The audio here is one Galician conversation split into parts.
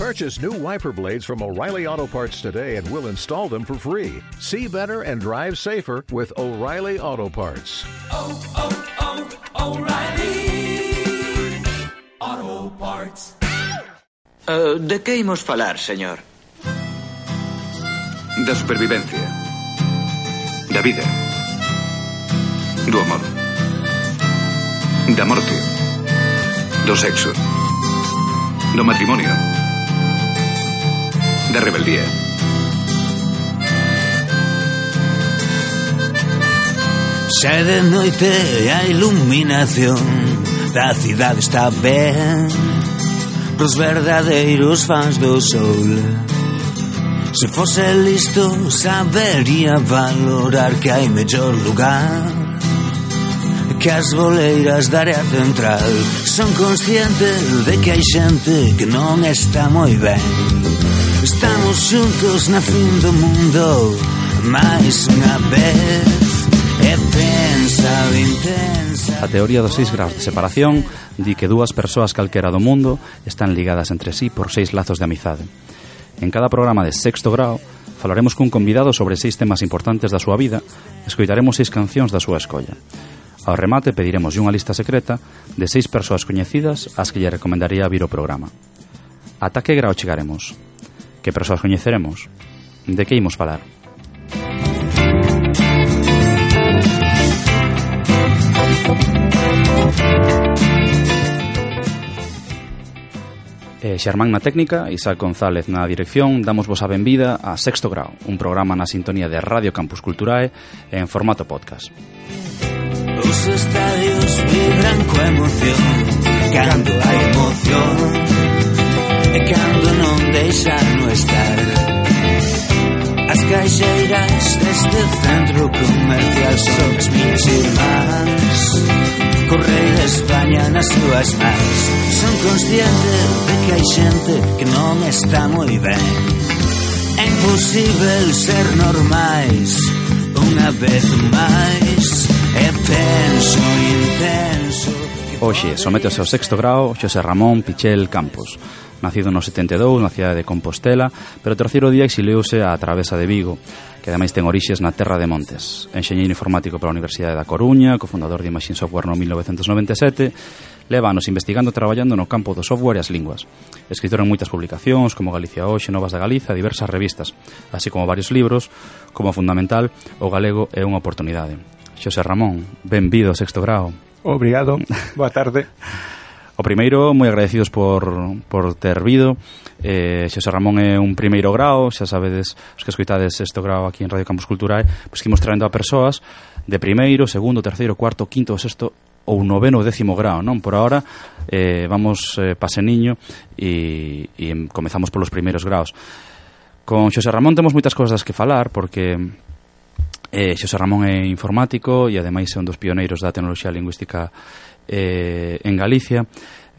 Purchase new wiper blades from O'Reilly Auto Parts today and we'll install them for free. See better and drive safer with O'Reilly Auto Parts. oh, oh, oh, O'Reilly Auto Parts. Eh, de que imos falar, señor? Da supervivencia. Da vida. Do amor. Da morte. Do sexo. Do matrimonio. de rebeldía. Xa de noite a iluminación da cidade está ben Pros verdadeiros fans do sol Se fose listo sabería valorar que hai mellor lugar que as boleiras da área central Son consciente de que hai xente que non está moi ben Estamos xuntos na fin do mundo máis unha vez e pensa intensa A teoría dos seis graus de separación di que dúas persoas calquera do mundo están ligadas entre sí por seis lazos de amizade. En cada programa de sexto grau falaremos cun convidado sobre seis temas importantes da súa vida e escoitaremos seis cancións da súa escolla. Ao remate pediremos unha lista secreta de seis persoas coñecidas ás que lle recomendaría vir o programa. Ata que grau chegaremos? que persoas coñeceremos? De que imos falar? Eh, Xermán na técnica, Isaac González na dirección, damos vos a benvida a Sexto Grau, un programa na sintonía de Radio Campus Culturae en formato podcast. Os estadios vibran coa emoción Cando centro comercial son as miñas irmás de España nas súas mans. Son consciente de que hai xente que non está moi ben É imposible ser normais Unha vez máis É penso intenso. Hoxe, sométese ao sexto grau Xosé Ramón Pichel Campos nacido no 72 na cidade de Compostela, pero o terceiro día exiliouse á Travesa de Vigo, que ademais ten orixes na Terra de Montes. Enxeñeiro informático pola Universidade da Coruña, cofundador de Imagine Software no 1997, leva anos investigando e traballando no campo do software e as linguas. Escritor en moitas publicacións, como Galicia Hoxe, Novas da Galiza, diversas revistas, así como varios libros, como fundamental, o galego é unha oportunidade. Xosé Ramón, benvido ao sexto grau. Obrigado, boa tarde. O primeiro, moi agradecidos por, por ter vido. Eh, Xosé Ramón é un primeiro grao, xa sabedes, os que escoitades este grao aquí en Radio Campus Culturae, pois que imos traendo a persoas de primeiro, segundo, terceiro, cuarto, quinto, sexto ou noveno ou décimo grao, non? Por ahora eh, vamos eh, pase niño e, e comezamos polos primeiros graos. Con Xosé Ramón temos moitas cousas que falar porque eh, Xosé Ramón é informático e ademais é un dos pioneiros da tecnoloxía lingüística eh, en Galicia.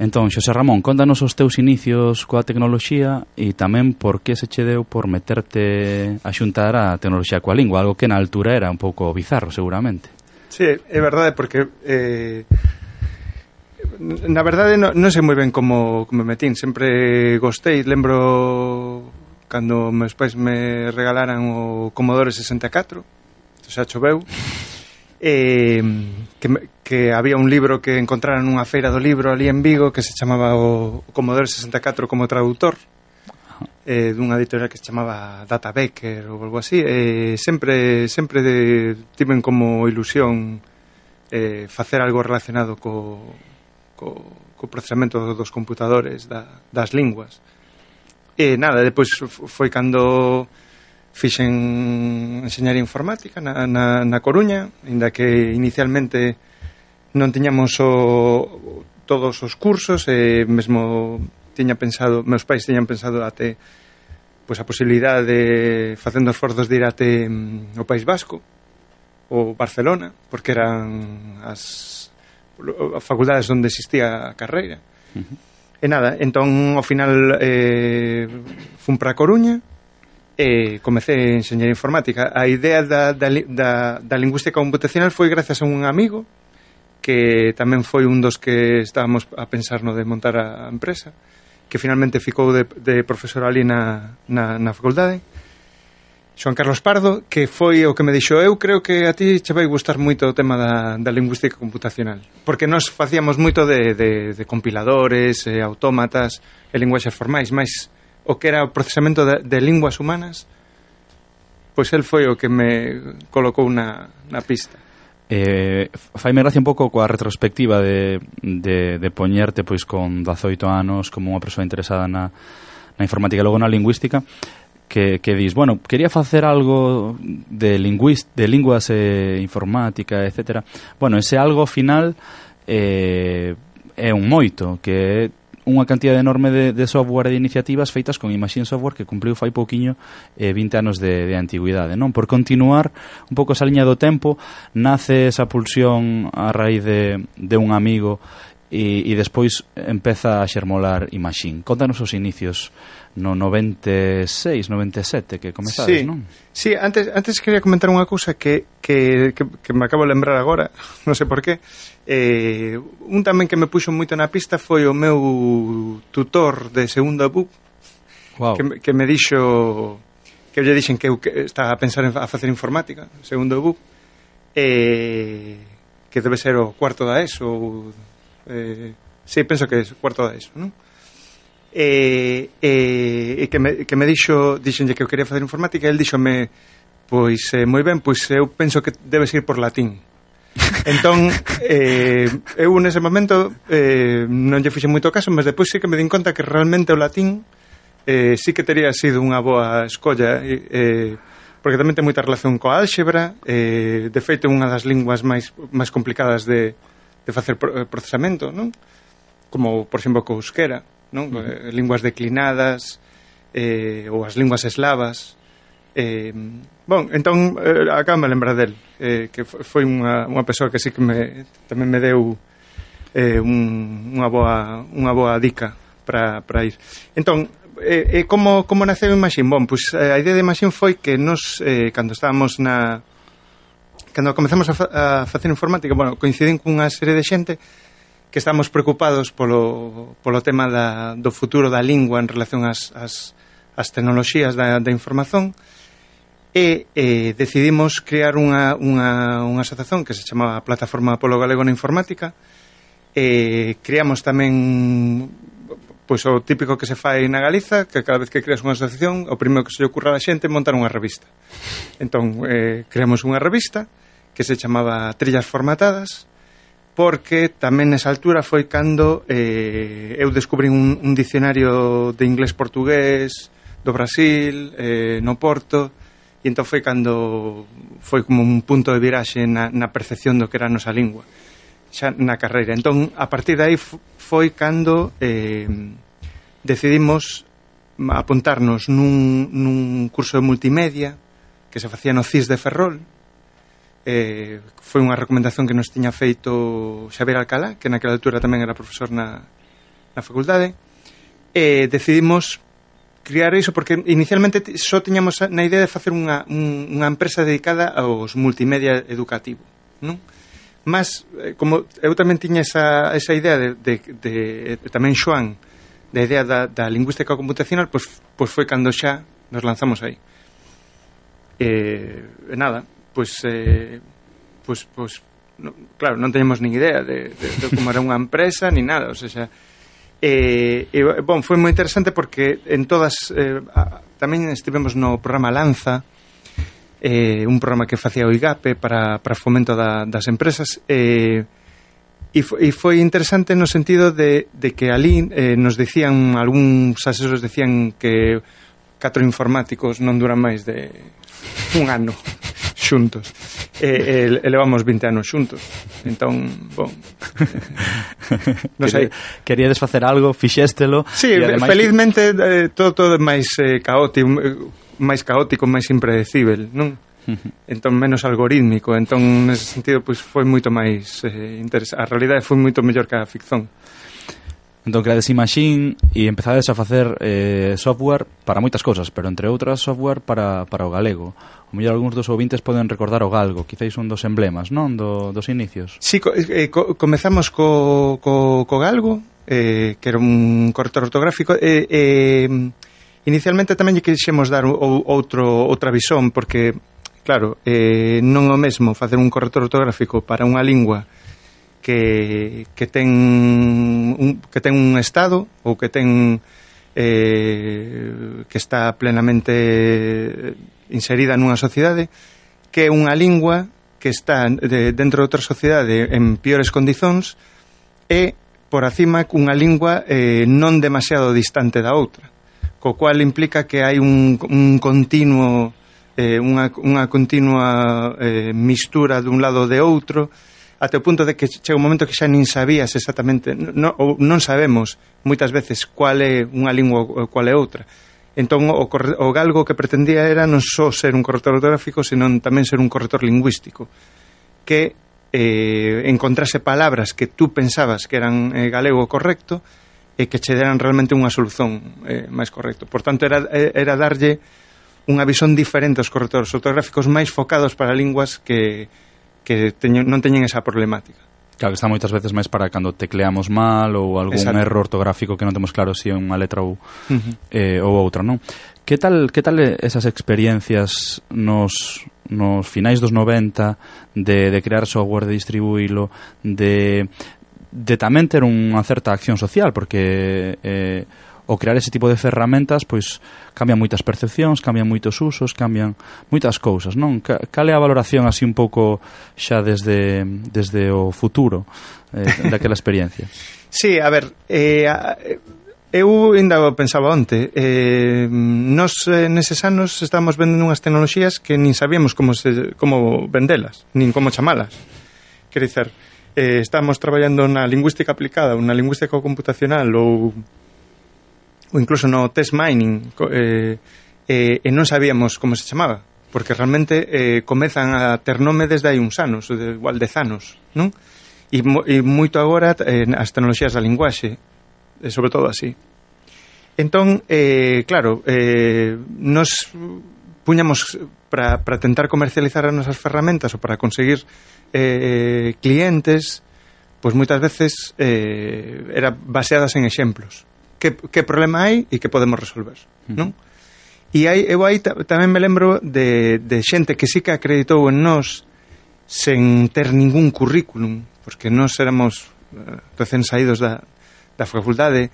Entón, Xosé Ramón, contanos os teus inicios coa tecnoloxía e tamén por que se che deu por meterte a xuntar a tecnoloxía coa lingua, algo que na altura era un pouco bizarro, seguramente. Sí, é verdade, porque... Eh, na verdade, non, non sei moi ben como, como me metín. Sempre gostei, lembro cando meus pais me regalaran o Commodore 64, xa choveu, eh, que, me, que había un libro que encontraran nunha feira do libro ali en Vigo que se chamaba o Commodore 64 como traductor eh, dunha editorial que se chamaba Data Becker ou algo así eh, sempre sempre de, tiven como ilusión eh, facer algo relacionado co, co, co procesamento dos computadores da, das linguas. E nada, depois foi cando fixen enseñar informática na, na, na Coruña, inda que inicialmente non tiñamos o, todos os cursos e mesmo tiña pensado, meus pais tiñan pensado até pois a posibilidade de facendo esforzos de ir até mm, o País Vasco ou Barcelona, porque eran as facultades onde existía a carreira. Uh -huh. E nada, entón ao final eh, fun para Coruña e comecei a enseñar informática. A idea da, da, da, da lingüística computacional foi gracias a un amigo que tamén foi un dos que estábamos a pensar no de montar a empresa, que finalmente ficou de, de profesor ali na, na, na facultade, Xoan Carlos Pardo, que foi o que me dixo eu creo que a ti che vai gustar moito o tema da, da lingüística computacional porque nós facíamos moito de, de, de compiladores, e autómatas e linguaxes formais, mais o que era o procesamento de, de linguas humanas pois el foi o que me colocou na, na pista. Eh, faime gracia un pouco coa retrospectiva de, de, de poñerte pois con 18 anos como unha persoa interesada na, na informática e logo na lingüística que, que dis, bueno, quería facer algo de, lingüist, de linguas e eh, informática, etc. Bueno, ese algo final eh, é un moito, que é unha cantidad enorme de, de software e de iniciativas feitas con Imagine Software que cumpliu fai pouquiño eh, 20 anos de, de antigüidade non? Por continuar un pouco esa liña do tempo nace esa pulsión a raíz de, de un amigo e, e despois empeza a xermolar Imaxín. Contanos os inicios no 96, 97 que comezades, sí, non? Sí, antes, antes quería comentar unha cousa que, que, que, que me acabo de lembrar agora, non sei por qué. Eh, un tamén que me puxo moito na pista foi o meu tutor de segunda BUP, wow. que, que me dixo que lle dixen que eu que estaba a pensar en a facer informática, segundo o BUP, eh, que debe ser o cuarto da ESO ou eh, sí, penso que é cuarto da ESO, non? E, eh, e, eh, e que, me, que me dixo dixenlle que eu quería facer informática e el dixome pois eh, moi ben, pois eu penso que debes ir por latín entón eh, eu nese momento eh, non lle fixe moito caso mas depois sí que me din conta que realmente o latín eh, sí que teria sido unha boa escolla eh, eh porque tamén ten moita relación coa álxebra eh, de feito unha das linguas máis, máis complicadas de, de facer eh, procesamento, non? Como, por exemplo, co euskera, non? Uh eh, -huh. Linguas declinadas eh, ou as linguas eslavas. Eh, bon, entón, eh, acá me lembra del, eh, que foi unha, unha persoa que sí que me, tamén me deu eh, un, unha, boa, unha boa dica para ir. Entón, eh, eh, como, como naceu Imaxín? Bon, pois, eh, a idea de Imaxín foi que nos, eh, cando estábamos na, cando comezamos a, fa, a facer informática, bueno, coinciden cunha serie de xente que estamos preocupados polo, polo tema da, do futuro da lingua en relación ás, ás, ás tecnoloxías da, da información e eh, decidimos crear unha, unha, unha asociación que se chamaba Plataforma Polo Galego na Informática eh, creamos tamén pois o típico que se fai na Galiza, que cada vez que creas unha asociación, o primeiro que se lle ocurra a xente é montar unha revista. Entón, eh, creamos unha revista que se chamaba Trillas Formatadas, porque tamén nesa altura foi cando eh, eu descubrí un, un dicionario de inglés-portugués do Brasil, eh, no Porto, e entón foi cando foi como un punto de viraxe na, na percepción do que era a nosa lingua xa na carreira. Entón a partir de aí foi cando eh, decidimos apuntarnos nun, nun curso de multimedia que se facía no CIS de Ferrol eh, foi unha recomendación que nos tiña feito Xavier Alcalá, que naquela altura tamén era profesor na, na facultade, e eh, decidimos criar iso porque inicialmente só tiñamos na idea de facer unha, un, unha empresa dedicada aos multimedia educativo, non? Mas, eh, como eu tamén tiña esa, esa idea de, de, de, de tamén Xoan, da idea da, da lingüística computacional, pois, pois foi cando xa nos lanzamos aí. Eh, e nada, pois eh, pois, pois no, claro, non teñemos nin idea de, de, de como era unha empresa ni nada, o sea, eh, e bon, foi moi interesante porque en todas eh, a, tamén estivemos no programa Lanza eh, un programa que facía o IGAPE para, para fomento da, das empresas eh, e, e foi interesante no sentido de, de que ali eh, nos dicían algúns asesores dicían que catro informáticos non duran máis de un ano xuntos. E, e, e levamos 20 anos xuntos. Entón, bon. non sei. Queríades facer algo, fixéstelo. Sí, ademais... felizmente eh, todo todo é máis eh, caótico, eh, máis caótico, máis impredecible, non? entón menos algorítmico entón nese sentido pois foi moito máis eh, interesante a realidade foi moito mellor que a ficción Entón creades Imagine e empezades a facer eh, software para moitas cousas, pero entre outras software para, para o galego. O mellor algúns dos ouvintes poden recordar o galgo, quizáis un dos emblemas, non? Do, dos inicios. Si, sí, co, eh, eh, co, comezamos co, co, co galgo, eh, que era un corrector ortográfico, e... Eh, eh, Inicialmente tamén lle quixemos dar outro, outra visón, porque, claro, eh, non o mesmo facer un corrector ortográfico para unha lingua que, que ten un, que ten un estado ou que ten eh, que está plenamente inserida nunha sociedade que é unha lingua que está de, dentro de outra sociedade en piores condizóns e por acima cunha lingua eh, non demasiado distante da outra co cual implica que hai un, un continuo eh, unha, unha continua eh, mistura dun lado de outro até o punto de que chega un momento que xa nin sabías exactamente, non, ou non sabemos moitas veces cual é unha lingua ou cual é outra. Entón, o, o galgo que pretendía era non só ser un corrector ortográfico, senón tamén ser un corrector lingüístico, que eh, encontrase palabras que tú pensabas que eran eh, galego correcto e que che deran realmente unha solución eh, máis correcto. Por tanto, era, eh, era darlle unha visón diferente aos correctores ortográficos máis focados para linguas que, que teño, non teñen esa problemática. Claro, que está moitas veces máis para cando tecleamos mal ou algún Exacto. erro ortográfico que non temos claro se si é unha letra ou, uh -huh. eh, ou outra, non? Que tal, que tal esas experiencias nos, nos finais dos 90 de, de crear software, de distribuílo, de, de tamén ter unha certa acción social, porque... Eh, o crear ese tipo de ferramentas pois cambian moitas percepcións, cambian moitos usos, cambian moitas cousas, non? Cal é a valoración así un pouco xa desde desde o futuro eh, daquela experiencia? sí, a ver, eh, eh eu ainda pensaba onte, eh, nos eh, neses anos estamos vendendo unhas tecnoloxías que nin sabíamos como se, como vendelas, nin como chamalas. Quer dizer, eh, estamos traballando na lingüística aplicada, unha lingüística computacional ou ou incluso no test mining, eh, eh, e non sabíamos como se chamaba, porque realmente eh, comezan a ter nome desde hai uns anos, ou de, igual dez anos, non? E, mo, e moito agora eh, as tecnoloxías da linguaxe, eh, sobre todo así. Entón, eh, claro, eh, nos puñamos para tentar comercializar as nosas ferramentas ou para conseguir eh, clientes, pois moitas veces eh, era baseadas en exemplos que, que problema hai e que podemos resolver, mm. non? E hai, eu aí tamén me lembro de, de xente que sí que acreditou en nós sen ter ningún currículum, porque nós éramos eh, recén saídos da, da facultade,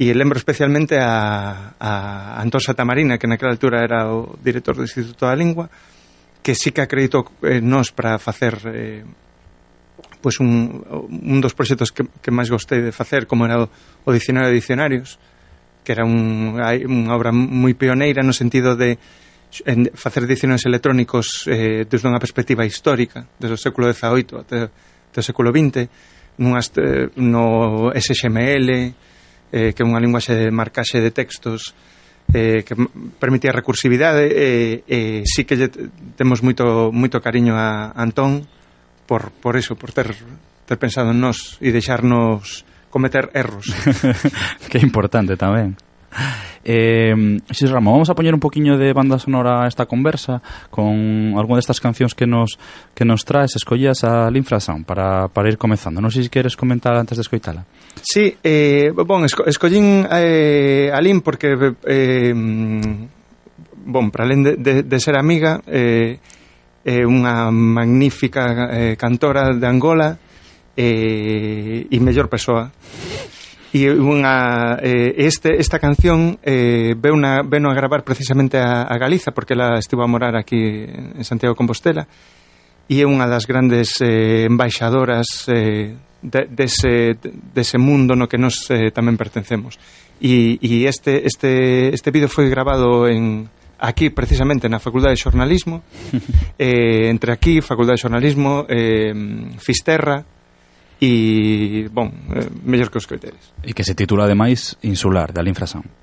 e lembro especialmente a, a Antosa Tamarina, que naquela altura era o director do Instituto da Lingua, que sí que acreditou en nós para facer eh, pois un, un dos proxectos que, que máis gostei de facer como era o, o Dicionario de Dicionarios que era un, unha obra moi pioneira no sentido de en, facer dicionarios electrónicos eh, desde unha perspectiva histórica desde o século XVIII até, até o século XX nunhas, eh, no SXML eh, que é unha linguaxe de marcaxe de textos eh, que permitía recursividade e eh, eh, sí que lle temos moito, moito cariño a Antón por, por eso, por ter, ter pensado en nós e deixarnos cometer erros. que importante tamén. Eh, Xis Ramón, vamos a poñer un poquiño de banda sonora a esta conversa con algunha destas cancións que nos que nos traes, escollías a Linfrasound para, para ir comezando. Non sei se queres comentar antes de escoitala. Sí, eh, bon, esco, escollín eh, a Lin porque eh, mm, bon, para alén de, de, de ser amiga eh, é unha magnífica eh, cantora de Angola eh, e mellor persoa. E unha eh, este esta canción eh veuna veno a gravar precisamente a, a Galiza porque ela estivo a morar aquí en Santiago de Compostela e é unha das grandes eh, embaixadoras eh, de, dese, dese mundo no que nos eh, tamén pertencemos. E, e este, este, este vídeo foi grabado en, aquí precisamente na Facultade de Xornalismo, eh, entre aquí, Facultade de Xornalismo, eh, Fisterra, e, bon, eh, mellor que os coiteres. E que se titula ademais Insular, da Linfrasound.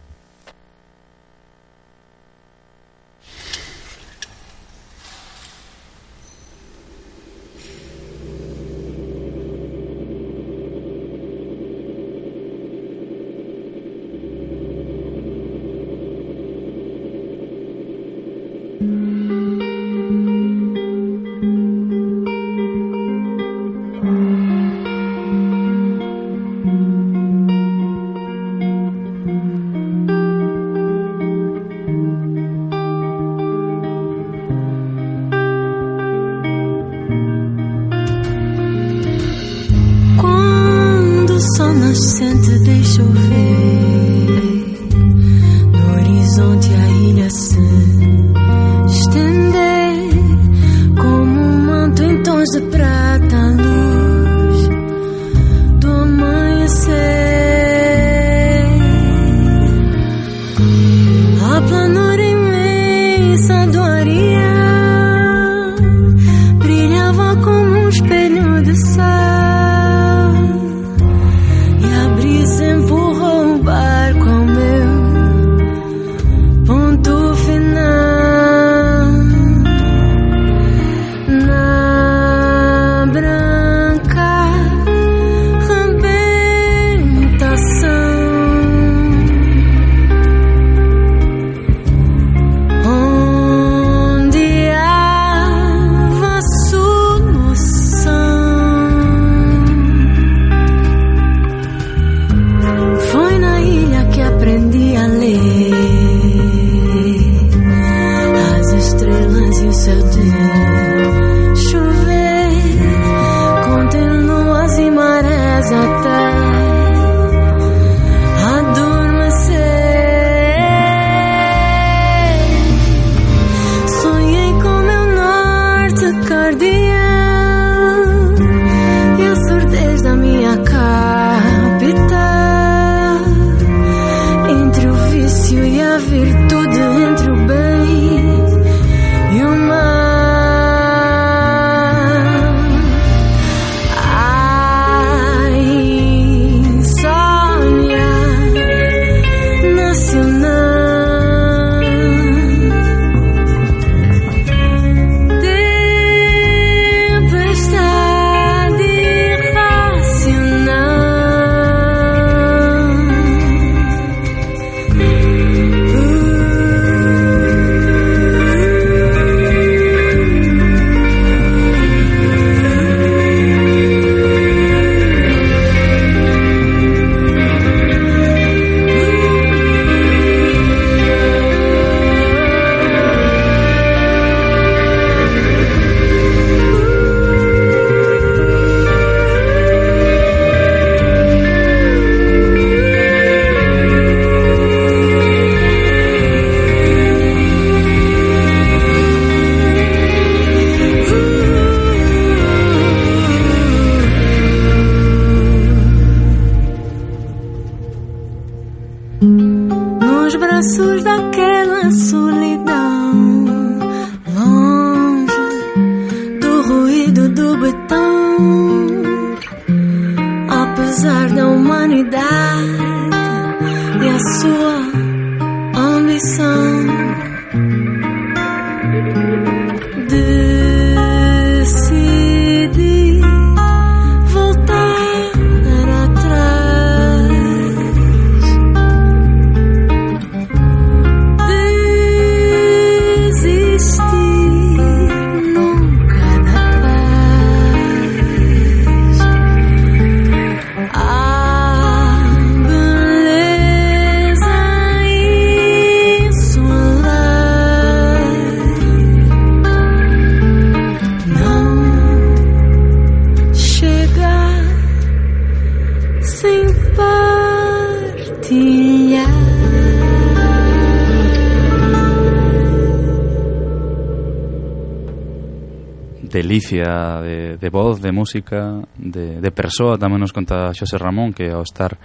de voz, de música, de, de persoa, tamén nos conta Xosé Ramón, que ao estar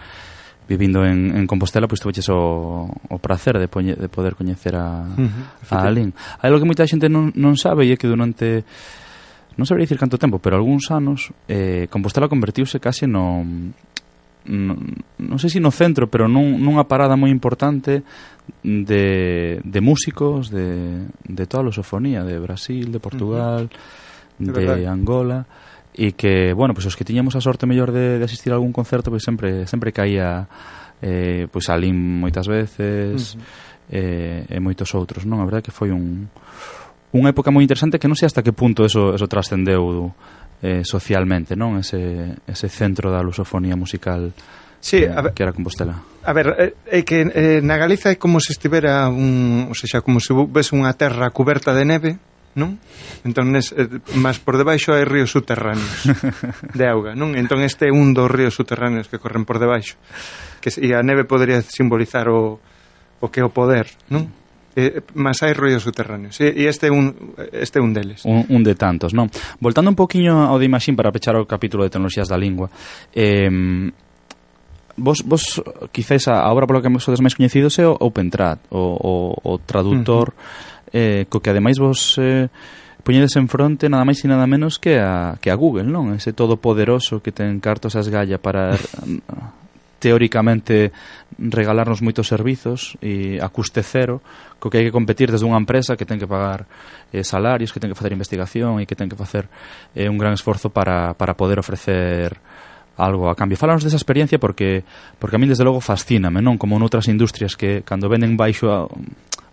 vivindo en, en Compostela, pois tuveches o, o prazer de, poñe, de poder coñecer a, uh -huh, a Alín. Hai algo que moita xente non, non sabe e é que durante non sabería dicir canto tempo, pero algúns anos eh, Compostela convertiuse case no, no non sei se si no centro, pero nun, nunha parada moi importante de, de músicos de, de toda a lusofonía de Brasil, de Portugal. Uh -huh de, de Angola e que, bueno, pois pues, os que tiñamos a sorte mellor de, de asistir a algún concerto, pois pues, sempre sempre caía eh, pois pues, moitas veces uh -huh. eh, e moitos outros, non? A verdade que foi un unha época moi interesante que non sei hasta que punto eso, eso trascendeu eh, socialmente, non? Ese, ese centro da lusofonía musical Sí, a ver, que era Compostela. A ver, eh, é que eh, na Galiza é como se estivera un, ou sexa, como se ves unha terra cuberta de neve, non? Entón, nes, eh, mas por debaixo hai ríos subterráneos de auga, non? Entón este é un dos ríos subterráneos que corren por debaixo. Que, e a neve podría simbolizar o, o que é o poder, non? eh, mas hai ríos subterráneos e, e este é un, este é un deles un, un de tantos, non? Voltando un poquinho ao de Imaxín para pechar o capítulo de tecnoloxías da lingua eh, vos, vos quizás a obra polo que sodes máis coñecidos é o OpenTrad o, o, o traductor uh -huh eh, co que ademais vos eh, poñedes en fronte nada máis e nada menos que a, que a Google, non? Ese todo poderoso que ten cartos as galla para teóricamente regalarnos moitos servizos e a custe cero, co que hai que competir desde unha empresa que ten que pagar eh, salarios, que ten que facer investigación e que ten que facer eh, un gran esforzo para, para poder ofrecer algo a cambio. Falanos desa experiencia porque porque a mí desde logo fascíname, non? Como noutras industrias que cando venden baixo a,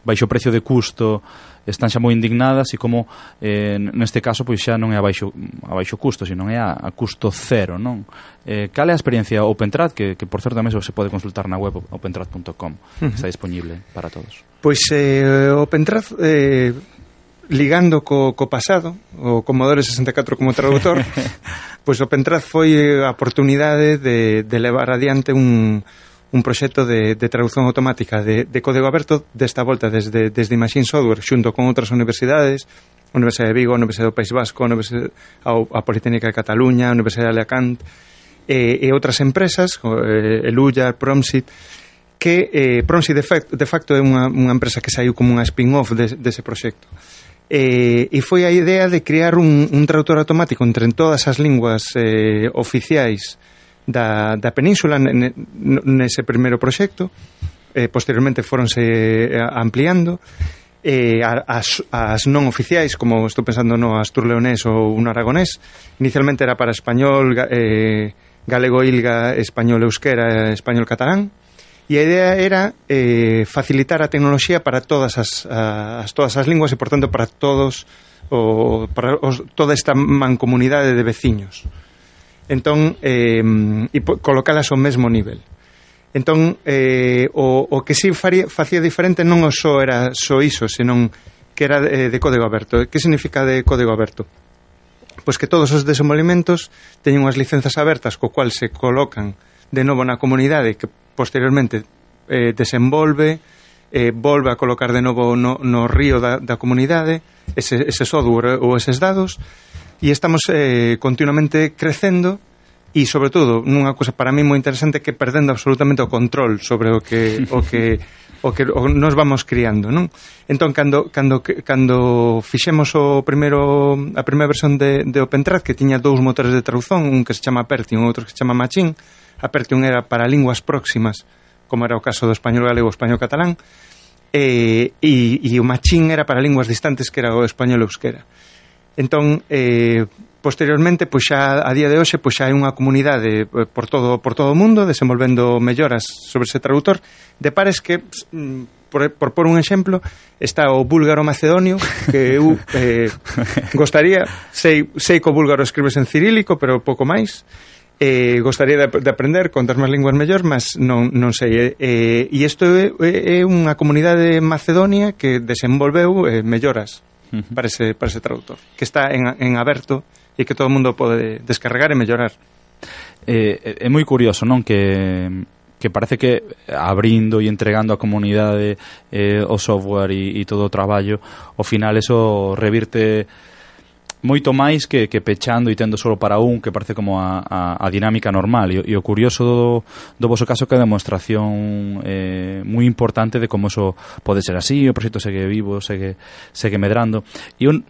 baixo precio de custo están xa moi indignadas e como eh, neste caso pois xa non é a baixo, a baixo custo, sino é a, a custo cero, non? Eh, cal é a experiencia OpenTrad, que, que por certo tamén se pode consultar na web opentrad.com, uh -huh. está disponible para todos. Pois eh, OpenTrad eh, ligando co, co pasado, o Commodore 64 como traductor, pois OpenTrad foi a oportunidade de, de levar adiante un, un proxecto de, de traducción automática de, de código aberto desta volta desde, desde Machine Software xunto con outras universidades Universidade de Vigo, Universidade do País Vasco, Universidade, a, a Politécnica de Cataluña, Universidade de Alacant e, e outras empresas, eh, Eluya, Promsit, que eh, Promsit de, fact, de facto é unha, unha empresa que saiu como unha spin-off de, dese de proxecto. Eh, e foi a idea de crear un, un traductor automático entre todas as linguas eh, oficiais da, da península ne, nese primeiro proxecto eh, posteriormente foronse eh, ampliando eh, as, as non oficiais, como estou pensando no asturleonés ou un aragonés. Inicialmente era para español, eh, galego ilga, español euskera, español catalán. E a idea era eh, facilitar a tecnoloxía para todas as, as todas as linguas e, portanto, para todos o, para os, toda esta mancomunidade de veciños entón eh, e colocalas ao mesmo nivel entón eh, o, o que si faría, facía diferente non o só era só iso senón que era de, de código aberto que significa de código aberto? Pois que todos os desenvolvimentos teñen unhas licenzas abertas co cual se colocan de novo na comunidade que posteriormente eh, desenvolve eh, volve a colocar de novo no, no río da, da comunidade ese, ese software ou eses dados e estamos eh, continuamente crecendo e sobre todo nunha cousa para mí moi interesante que perdendo absolutamente o control sobre o que o que o que o nos vamos criando, non? Entón cando cando cando fixemos o primeiro a primeira versión de de OpenTrad que tiña dous motores de traducción, un que se chama Pertion, outro que se chama Machín. A Pertion era para linguas próximas, como era o caso do español galego, o español catalán, e, e, e o Machín era para linguas distantes que era o español euskera. Entón, eh, posteriormente, pois xa a día de hoxe, pois xa hai unha comunidade eh, por todo por todo o mundo desenvolvendo melloras sobre ese traductor de pares que mm, por, por por un exemplo, está o búlgaro macedonio que eu eh, gostaría, sei sei que o búlgaro escribes en cirílico, pero pouco máis. Eh, gostaría de, de aprender contar máis linguas mellor, mas non, non sei. Eh, e isto é, é unha comunidade macedonia que desenvolveu eh, melloras para, ese, para ese traductor, que está en, en aberto e que todo o mundo pode descarregar e mellorar. Eh, é moi curioso, non, que que parece que abrindo e entregando a comunidade eh, o software e, e todo o traballo, ao final eso revirte moito máis que, que pechando e tendo solo para un, que parece como a, a, a dinámica normal. E, e o curioso do, do vosso caso que é a demostración eh, moi importante de como eso pode ser así, o proxecto segue vivo, segue, segue medrando. E un,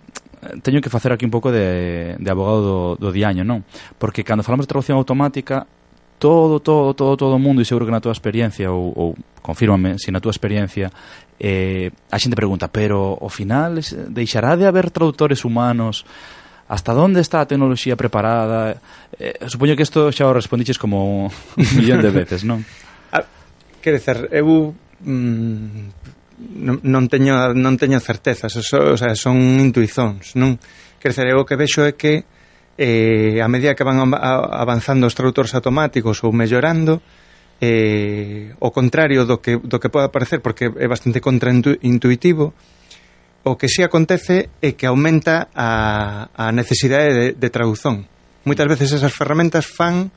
teño que facer aquí un pouco de, de abogado do, do diaño, non? Porque cando falamos de traducción automática, todo, todo, todo, todo o mundo, e seguro que na túa experiencia, ou, ou confírmame, se na túa experiencia eh, a xente pregunta, pero ao final deixará de haber traductores humanos Hasta onde está a tecnoloxía preparada? Eh, supoño que isto xa o respondiches como un millón de veces, non? Ah, quer dizer, eu mm, non, non teño non teño certezas, o, o sea, son intuizóns, non? Quer dizer, eu o que vexo é que eh, a medida que van avanzando os traductores automáticos ou mellorando, eh, o contrario do que, do que pode parecer, porque é bastante contraintuitivo, o que sí acontece é que aumenta a, a necesidade de, de traducción. Moitas veces esas ferramentas fan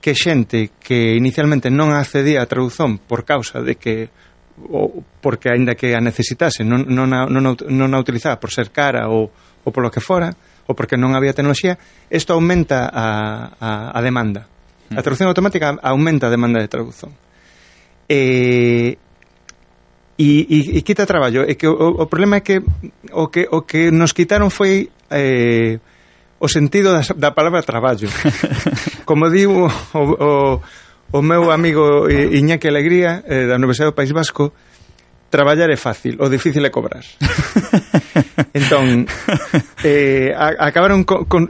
que xente que inicialmente non accedía a traducción por causa de que ou porque aínda que a necesitase non, non, a, non, a, non a utilizaba por ser cara ou, ou polo que fora ou porque non había tecnoloxía isto aumenta a, a, a demanda A traducción automática aumenta a demanda de traducción. E, e, e, e quita traballo. E que o, o problema é que o que, o que nos quitaron foi eh, o sentido da, da palabra traballo. Como diu o, o, o meu amigo Iñaki Alegría eh, da Universidade do País Vasco, traballar é fácil, o difícil é cobrar. entón, eh, a, acabaron con, con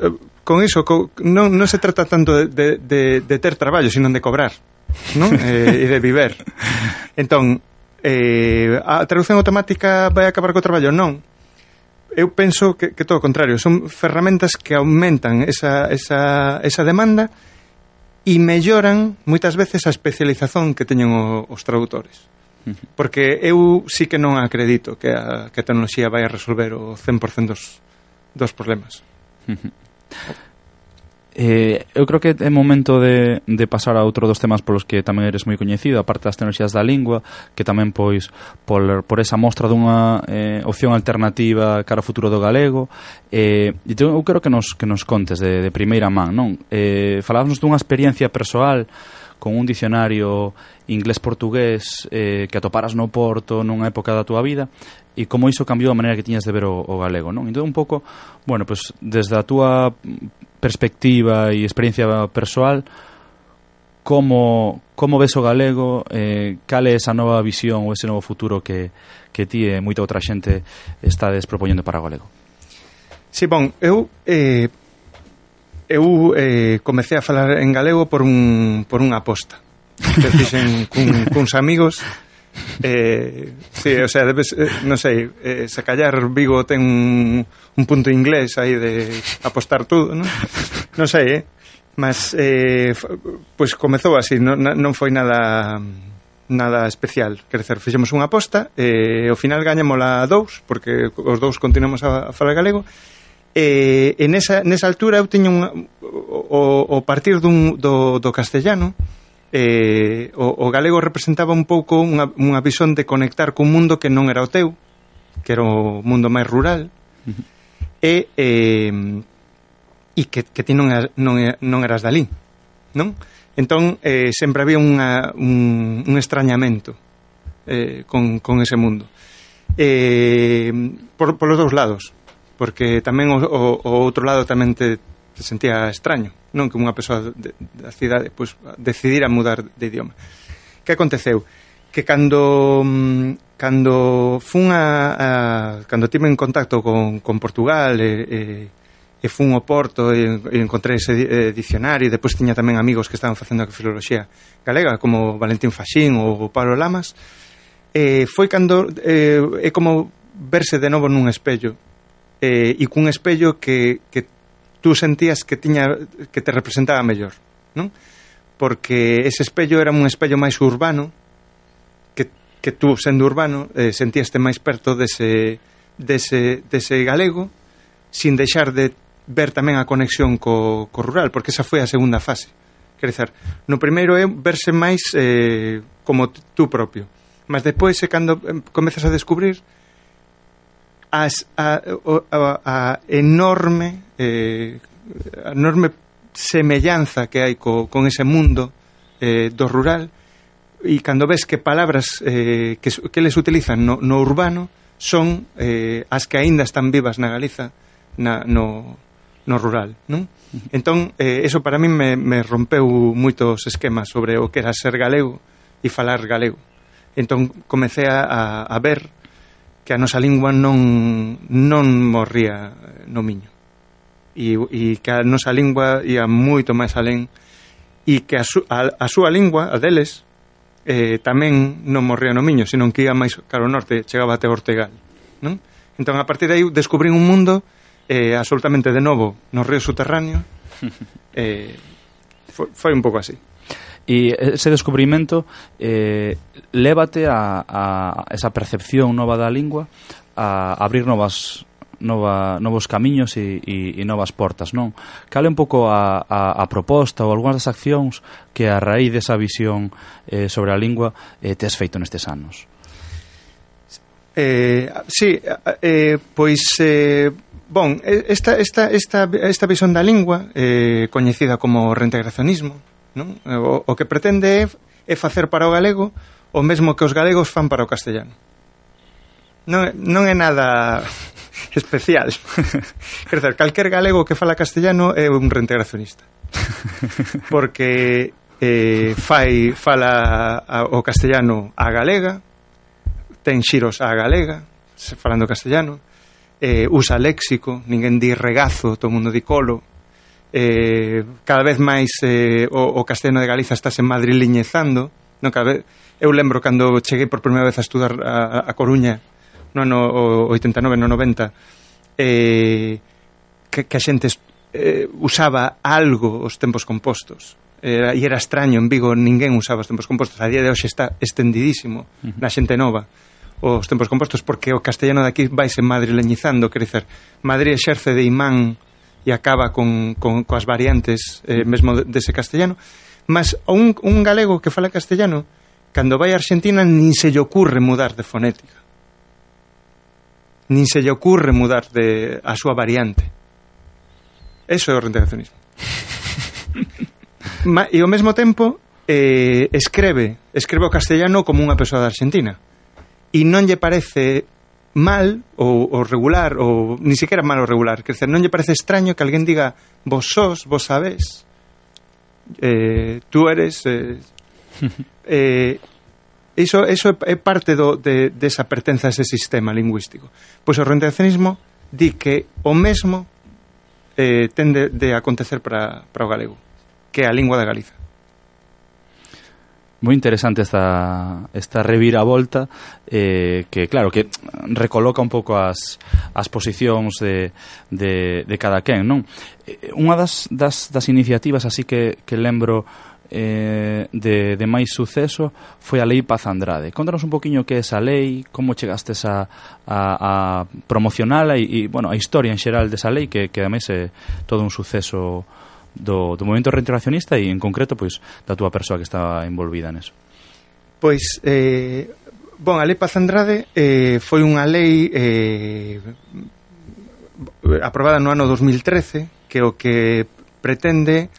con iso co, non, non se trata tanto de, de, de, de ter traballo, sino de cobrar, non? eh, e de viver. Entón, eh, a traducción automática vai acabar co traballo? Non. Eu penso que, que todo o contrario, son ferramentas que aumentan esa, esa, esa demanda e melloran moitas veces a especialización que teñen o, os tradutores. Porque eu sí que non acredito que a, que a tecnoloxía vai a resolver o 100% dos, dos problemas. Uh -huh. Eh, eu creo que é momento de, de pasar a outro dos temas polos que tamén eres moi coñecido, aparte das tecnoloxías da lingua, que tamén pois por, por esa mostra dunha eh, opción alternativa cara ao futuro do galego. Eh, e eu creo que nos, que nos contes de, de primeira man, non? Eh, falábamos dunha experiencia persoal con un dicionario inglés-portugués eh, que atoparas no Porto nunha época da túa vida e como iso cambiou a maneira que tiñas de ver o, o galego, non? Entón un pouco, bueno, pues, desde a túa perspectiva e experiencia persoal, como, como ves o galego, eh, cal é esa nova visión ou ese novo futuro que, que ti eh, e moita outra xente estades propoñendo para o galego? Sí, bon, eu... Eh, eu eh, comecei a falar en galego por, un, por unha aposta que fixen cun, cuns amigos Eh, sí, o sea, debes, eh, non sei, eh, se callar Vigo ten un, un punto inglés aí de apostar todo, non? Non sei, eh? Mas, eh, pois pues comezou así, non, non foi nada nada especial. Quer dizer, fixemos unha aposta e eh, ao final gañámola a dous, porque os dous continuamos a, a falar galego, e, e nesa, nesa altura eu teño un, o, o partir dun, do, do castellano, eh, o, o galego representaba un pouco unha, unha visión de conectar cun mundo que non era o teu, que era o mundo máis rural, uh -huh. e, eh, e que, que ti non, non, non eras dali. non? Entón, eh, sempre había unha, un, un extrañamento eh, con, con ese mundo. Eh, por, por los dous lados, porque tamén o, o, o outro lado tamén te, se sentía extraño, non que unha persoa de, da cidade pois, decidira mudar de idioma. Que aconteceu? Que cando mm, cando fun a, a cando tive en contacto con, con Portugal e, e e fun ao Porto e, e encontrei ese eh, dicionario e depois tiña tamén amigos que estaban facendo a filoloxía galega como Valentín Faxín ou Pablo Lamas e foi cando eh, é como verse de novo nun espello eh, e cun espello que, que tú sentías que tiña que te representaba mellor, non? Porque ese espello era un espello máis urbano que que tú sendo urbano eh, sentíaste máis perto dese dese dese galego sin deixar de ver tamén a conexión co, co rural, porque esa foi a segunda fase. Quer dizer, no primeiro é verse máis eh, como tú propio, mas depois é cando comezas a descubrir as, a, a, a enorme eh, a enorme semellanza que hai co, con ese mundo eh, do rural e cando ves que palabras eh, que, que les utilizan no, no urbano son eh, as que aínda están vivas na Galiza na, no, no rural non? entón, eh, eso para min me, me rompeu moitos esquemas sobre o que era ser galego e falar galego entón comecei a, a ver que a nosa lingua non, non morría no miño. E, e que a nosa lingua ia moito máis alén e que a, su, a, a súa lingua, a deles eh, tamén non morría no miño senón que ia máis caro norte, chegaba até Ortegal non? entón a partir de aí descubrín un mundo eh, absolutamente de novo no río subterráneo. Eh, foi, foi un pouco así. E ese descubrimento eh, lévate a, a esa percepción nova da lingua a abrir novas nova, novos camiños e, e, e novas portas, non? Cale un pouco a, a, a proposta ou algunhas das accións que a raíz desa visión eh, sobre a lingua eh, tes feito nestes anos? Eh, sí, eh, pois... Eh, Bon, esta, esta, esta, esta visión da lingua, eh, coñecida como reintegracionismo, Non? Eh, o, o que pretende é, é facer para o galego o mesmo que os galegos fan para o castellano. Non, non é nada especial. Quer dizer, calquer galego que fala castellano é un reintegracionista. Porque eh, fai, fala a, o castellano a galega, ten xiros a galega, falando castellano, eh, usa léxico, ninguén di regazo, todo mundo di colo, eh, cada vez máis eh, o, o castelano de Galiza estáse madrileñezando non cada vez, eu lembro cando cheguei por primeira vez a estudar a, a Coruña no ano 89 no 90 eh, que, que a xente eh, usaba algo os tempos compostos era, e era extraño, en Vigo ninguén usaba os tempos compostos, a día de hoxe está estendidísimo uh -huh. na xente nova os tempos compostos porque o castellano de aquí vai se madrileñizando, quer dizer, Madrid exerce de imán e acaba con, con coas variantes eh, mesmo dese castellano. Mas un, un galego que fala castellano cando vai a Argentina nin se lle ocurre mudar de fonética. Nin se lle ocurre mudar de a súa variante. Eso é o reintegracionismo Ma, e ao mesmo tempo eh, escreve escreve o castellano como unha persoa da Argentina e non lle parece mal ou, ou regular ou ni siquiera mal ou regular. Que non lle parece extraño que alguén diga vos sos, vos sabés eh, tú eres eh, eh, iso, iso é parte do, de, desa pertenza a ese sistema lingüístico. Pois o orientacionismo di que o mesmo eh, tende de acontecer para, para o galego que é a lingua da Galiza moi interesante esta, esta reviravolta eh, que, claro, que recoloca un pouco as, as posicións de, de, de cada quen, non? Eh, unha das, das, das iniciativas así que, que lembro eh, de, de máis suceso foi a Lei Paz Andrade. Contanos un poquinho que é esa lei, como chegastes a, a, a promocionala e, e, bueno, a historia en xeral desa lei, que, que ademais é todo un suceso do, do movimento reintegracionista e en concreto pois da túa persoa que estaba envolvida neso. Pois eh, bon, a lei Paz Andrade eh, foi unha lei eh, aprobada no ano 2013 que o que pretende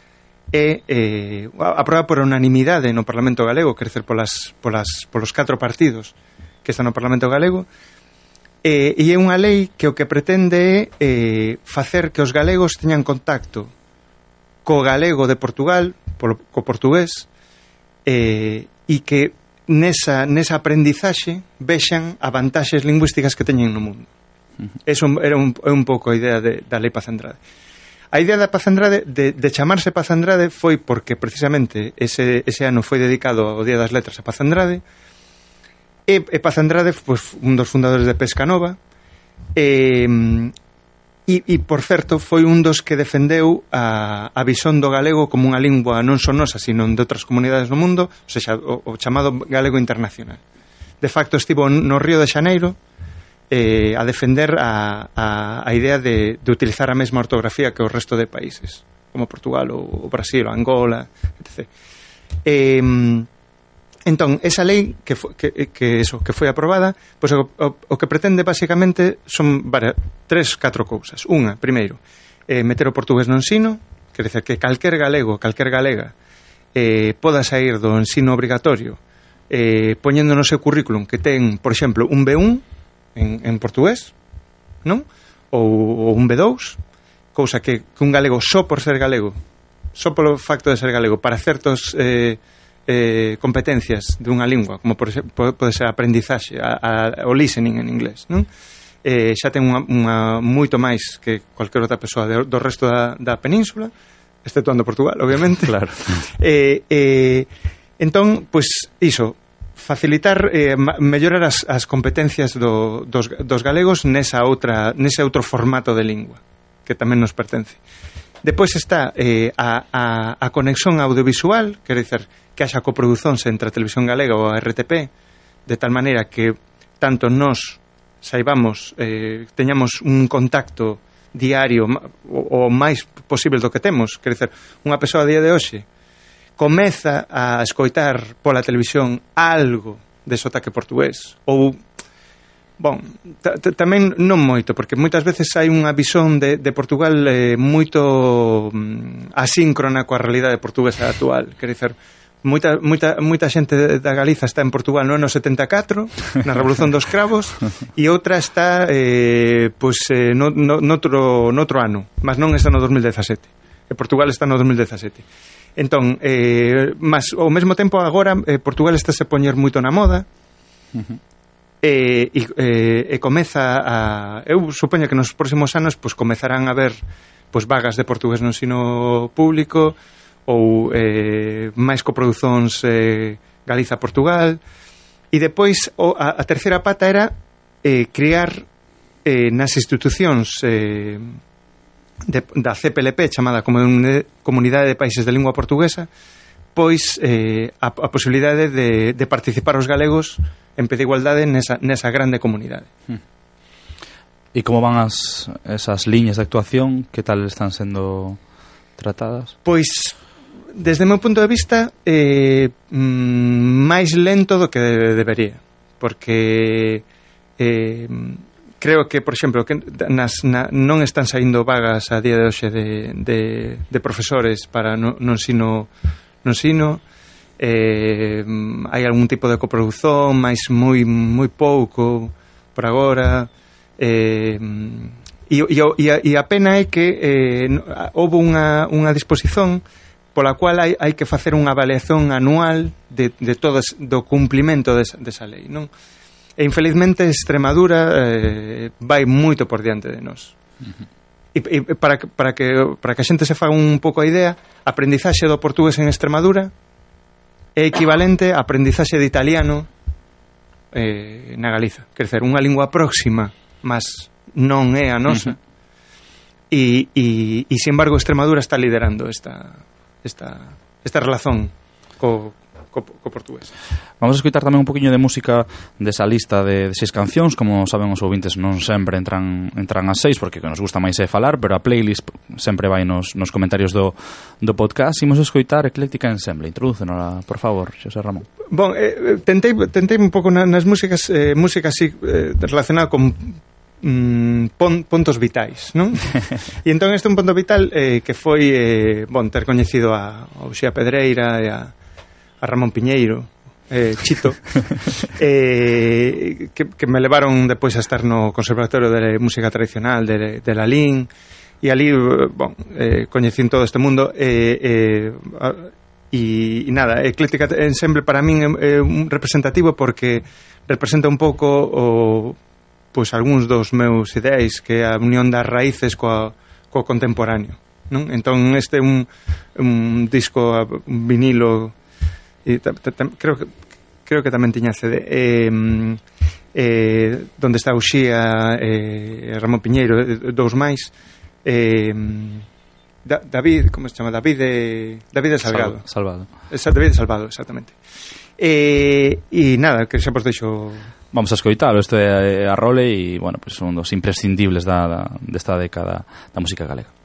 é eh, aprobada por unanimidade no Parlamento Galego, quer dizer, polas, polas, polos catro partidos que están no Parlamento Galego, eh, e é unha lei que o que pretende é eh, facer que os galegos teñan contacto co galego de Portugal, polo, co portugués, eh, e que nesa, nesa aprendizaxe vexan a vantaxes lingüísticas que teñen no mundo. Eso era un, é un pouco a idea de, da lei Paz Andrade. A idea da Paz Andrade, de, de chamarse Paz Andrade, foi porque precisamente ese, ese ano foi dedicado ao Día das Letras a Paz Andrade, e, e Paz Andrade, pues, un dos fundadores de Pescanova, e, eh, E, e, por certo, foi un dos que defendeu a, a visón do galego como unha lingua non só nosa, sino de outras comunidades no mundo, ou seja, o, o chamado galego internacional. De facto, estivo no Río de Xaneiro eh, a defender a, a, a idea de, de utilizar a mesma ortografía que o resto de países, como Portugal, o, o Brasil, o Angola, etc. Eh, Entón, esa lei que foi, que, que, eso, que foi aprobada, pois o, o, o que pretende basicamente son varias, tres, catro cousas. Unha, primeiro, eh, meter o portugués no ensino, quer dizer, que calquer galego, calquer galega, eh, poda sair do ensino obrigatorio eh, poñendo no seu currículum que ten, por exemplo, un B1 en, en portugués, non? Ou, ou un B2, cousa que, que un galego só por ser galego, só polo facto de ser galego, para certos... Eh, eh, competencias dunha lingua, como por, pode ser a aprendizaxe, a, a, o listening en inglés, non? Eh, xa ten unha, unha moito máis que cualquier outra persoa de, do resto da, da península, exceptuando Portugal, obviamente. Claro. Eh, eh, entón, pois, pues, iso, facilitar eh, mellorar as, as competencias do, dos, dos galegos nesa outra, nese outro formato de lingua que tamén nos pertence. Depois está eh, a, a, a conexión audiovisual, quero dizer, que haxa coproduzóns entre a Televisión Galega ou a RTP, de tal maneira que tanto nós saibamos, eh, teñamos un contacto diario o, o máis posible do que temos, quero dizer, unha persoa a día de hoxe comeza a escoitar pola televisión algo de sotaque portugués ou Bon, tamén non moito, porque moitas veces hai unha visón de, de Portugal eh, moito mm, asíncrona coa realidade portuguesa actual. Quer dizer, moita, moita, moita xente da Galiza está en Portugal no ano 74, na Revolución dos Cravos, e outra está eh, pois, eh, no, no, noutro, noutro ano, mas non está no 2017. E eh, Portugal está no 2017. Entón, eh, mas ao mesmo tempo agora eh, Portugal está se poñer moito na moda, Uh -huh e, e, e comeza a eu supoño que nos próximos anos pois comezarán a ver pois vagas de portugués no ensino público ou eh, máis coproduzóns eh, Galiza-Portugal. E depois o, a, a terceira pata era eh, crear eh, nas institucións eh, de, da CPLP chamada Comunidade de Países de Lingua Portuguesa pois eh, a, a posibilidade de, de participar os galegos en pé de igualdade nesa, nesa grande comunidade. Hmm. E como van as, esas liñas de actuación? Que tal están sendo tratadas? Pois, desde o meu punto de vista, eh, mm, máis lento do que debería. Porque eh, creo que, por exemplo, que nas, na, non están saindo vagas a día de hoxe de, de, de profesores para no, no sino no sino eh, hai algún tipo de coproducción máis moi moi pouco por agora eh, e, e, e, a, e a pena é que eh, houve unha, unha disposición pola cual hai, hai que facer unha avaliación anual de, de todas, do cumplimento desa, desa lei non? e infelizmente Extremadura eh, vai moito por diante de nós uh -huh. E, e para, que, para, que, para que a xente se faga un pouco a idea, a aprendizaxe do portugués en Extremadura é equivalente a aprendizaxe de italiano eh, na Galiza. Quer dizer, unha lingua próxima, mas non é a nosa. Uh -huh. E, e, e, sin embargo, Extremadura está liderando esta, esta, esta relación co, co, co portugués. Vamos a escutar tamén un poquinho de música desa lista de, de seis cancións, como saben os ouvintes non sempre entran entran as seis porque que nos gusta máis é falar, pero a playlist sempre vai nos, nos comentarios do, do podcast. Imos escoitar Ecléctica Ensemble. Introdúcenora, por favor, Xosé Ramón. Bon, eh, eh, tentei, tentei un pouco na, nas músicas, eh, música así eh, relacionada con mm, pon, pontos vitais, non? e entón este é un ponto vital eh, que foi eh, bon, ter coñecido a Oxía Pedreira e a, a Ramón Piñeiro, eh, Chito, eh, que, que me levaron depois a estar no Conservatorio de Música Tradicional de, de la Lín, e ali, bon, eh, coñecín todo este mundo, e... Eh, eh, E, e nada, Ecléctica Ensemble para min é, é un representativo porque representa un pouco o, pois algúns dos meus ideais que é a unión das raíces coa, co contemporáneo non? entón este é un, un disco un vinilo e creo que creo que tamén tiña CD eh, eh, donde está Uxía eh, Ramón Piñeiro eh, dous máis. Eh, da, David, como se chama? David de, David de Salgado. Salvado. Esa, David de Salvado, exactamente. Eh, e nada, que xa vos deixo. Vamos a escoitalo, isto é a, a role e, bueno, pues son dos imprescindibles da, da, desta década da música galega.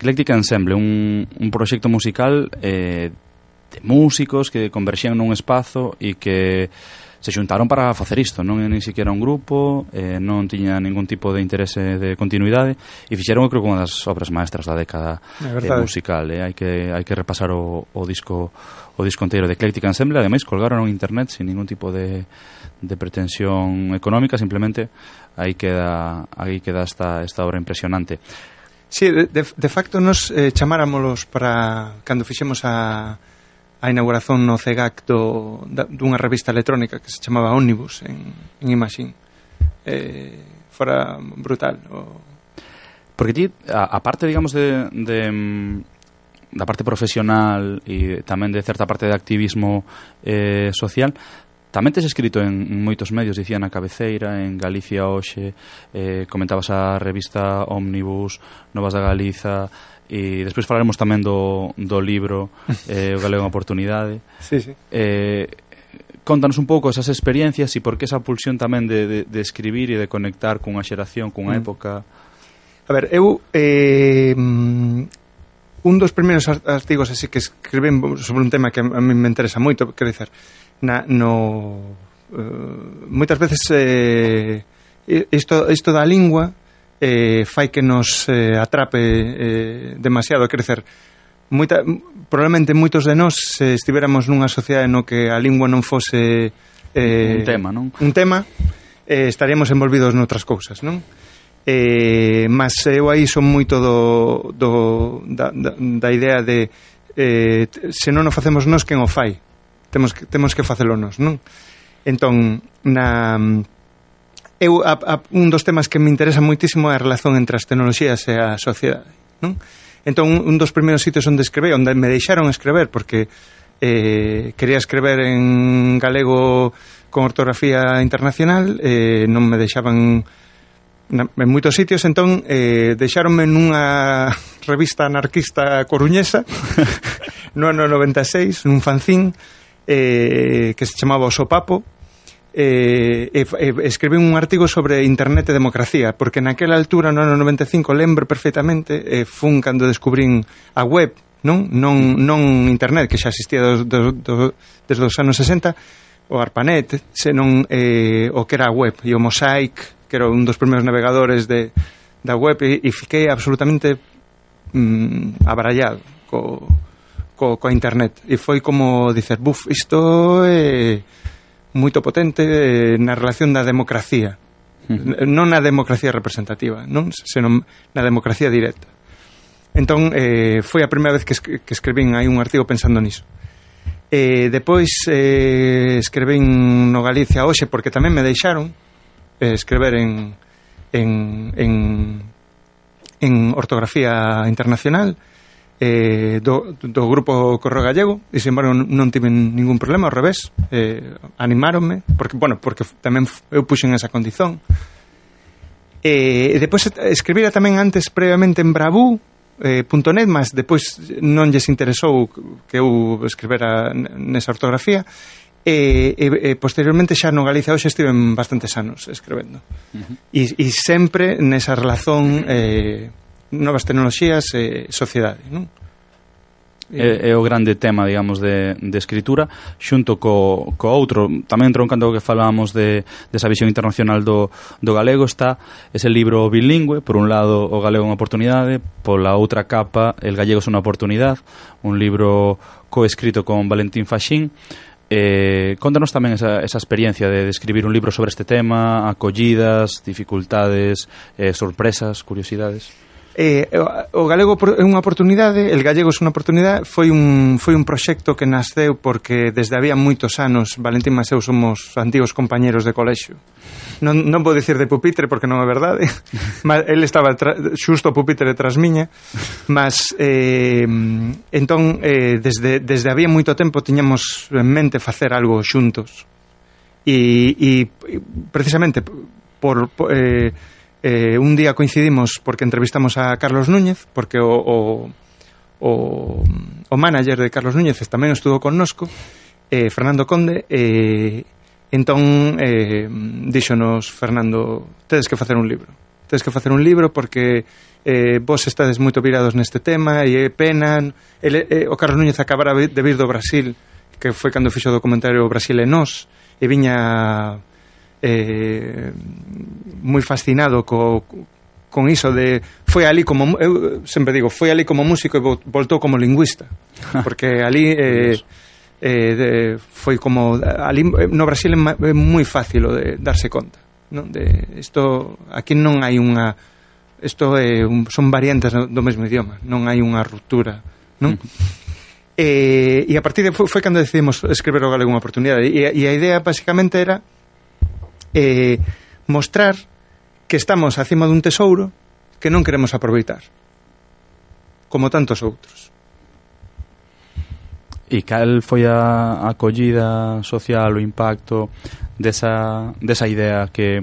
Eclectic Ensemble, un, un proxecto musical eh, de músicos que converxían nun espazo e que se xuntaron para facer isto, non é ni siquiera un grupo, eh, non tiña ningún tipo de interese de continuidade e fixeron, eu creo, unha das obras maestras da década eh, musical, eh? hai que hai que repasar o, o disco o disco inteiro de Eclectic Ensemble, ademais colgaron en internet sin ningún tipo de, de pretensión económica, simplemente aí queda aí queda esta esta obra impresionante. Sí, de, de facto nos eh, chamáramolos para cando fixemos a, a inauguración no CEGAC do, da, dunha revista electrónica que se chamaba Omnibus en, en Imagine. Eh, fora brutal. O... Porque ti, a, a parte, digamos, de, de mm, da parte profesional e tamén de certa parte de activismo eh, social, Tamén tes escrito en moitos medios, dicía na cabeceira, en Galicia hoxe, eh, comentabas a revista Omnibus, Novas da Galiza, e despois falaremos tamén do, do libro eh, O Galego en Oportunidade. Sí, sí. Eh, contanos un pouco esas experiencias e por que esa pulsión tamén de, de, de escribir e de conectar cunha xeración, cunha mm. época. A ver, eu eh, mm, un dos primeiros artigos así que escriben sobre un tema que a mí me interesa moito, quero dizer, na, no uh, moitas veces eh, isto, isto da lingua eh, fai que nos eh, atrape eh, demasiado a crecer moita, probablemente moitos de nós se estivéramos nunha sociedade no que a lingua non fose eh, un tema, non? Un tema, eh, estaríamos envolvidos noutras cousas, non? Eh, mas eu aí son moito do, do da, da, da idea de eh, se non o facemos nós, quen o fai? temos que, temos que facelo nós, non? Entón, na eu a, a, un dos temas que me interesa moitísimo é a relación entre as tecnoloxías e a sociedade, non? Entón, un dos primeiros sitios onde escrevei, onde me deixaron escrever, porque eh, quería escrever en galego con ortografía internacional, eh, non me deixaban na, en moitos sitios, entón eh, deixáronme nunha revista anarquista coruñesa no ano 96, nun fanzín, eh, que se chamaba O Sopapo, eh, e, e escribí un artigo sobre internet e democracia, porque naquela altura, no ano 95, lembro perfectamente, eh, fun cando descubrín a web, non? Non, non internet, que xa existía dos, dos, dos, desde os anos 60, o ARPANET, senón eh, o que era a web, e o Mosaic, que era un dos primeiros navegadores de, da web, e, e fiquei absolutamente mm, abarallado co, co, coa internet. E foi como dicer, buf, isto é moito potente na relación da democracia. Non na democracia representativa non senón na democracia directa. Entón eh, foi a primeira vez que, que escribín hai un artigo pensando niso. Eh, depois eh, escribín no Galicia hoxe porque tamén me deixaron eh, escrever en en, en, en ortografía internacional. e eh, do, do grupo Correo Gallego e, sin embargo, non tiven ningún problema, ao revés, eh, animáronme, porque, bueno, porque tamén eu puxen esa condición. Eh, e depois escribira tamén antes previamente en Bravú, eh, .net, mas depois non lles interesou que eu escribera nesa ortografía e, e, e posteriormente xa no Galicia hoxe estiven bastantes anos escribendo uh -huh. e, e sempre nesa relación... eh, novas tecnoloxías e sociedade, non? é, é o grande tema, digamos, de, de escritura xunto co, co outro tamén troncando o que falábamos de, desa visión internacional do, do galego está ese libro bilingüe por un lado o galego é unha oportunidade pola outra capa el gallego é unha oportunidade un libro coescrito con Valentín Faxín Eh, contanos tamén esa, esa experiencia de, de escribir un libro sobre este tema, acollidas, dificultades, eh, sorpresas, curiosidades. Eh, o galego é unha oportunidade, el gallego é unha oportunidade, foi un, foi un proxecto que nasceu porque desde había moitos anos Valentín Maseu somos antigos compañeros de colexio. Non, non vou dicir de pupitre porque non é verdade, mas el estaba tra, xusto pupitre tras miña, mas eh, entón eh, desde, desde había moito tempo tiñamos en mente facer algo xuntos. E, e precisamente por, por eh, eh, un día coincidimos porque entrevistamos a Carlos Núñez, porque o, o, o, o manager de Carlos Núñez tamén estuvo con nosco, eh, Fernando Conde, eh, entón eh, díxonos Fernando, tedes que facer un libro. Tedes que facer un libro porque eh, vos estades moito virados neste tema e é pena. Ele, eh, o Carlos Núñez acabara de vir do Brasil, que foi cando fixo o documentario Brasil e Nós, e viña eh, moi fascinado co, con iso de foi ali como eu sempre digo, foi ali como músico e voltou como lingüista, porque ali eh, eh de, foi como ali eh, no Brasil é moi fácil de darse conta, non? De isto aquí non hai unha isto é un, son variantes do mesmo idioma, non hai unha ruptura, non? E, eh, e a partir de foi, foi cando decidimos escrever o galego unha oportunidade e, e a idea basicamente era eh, mostrar que estamos acima dun tesouro que non queremos aproveitar, como tantos outros. E cal foi a acollida social, o impacto desa, desa idea que,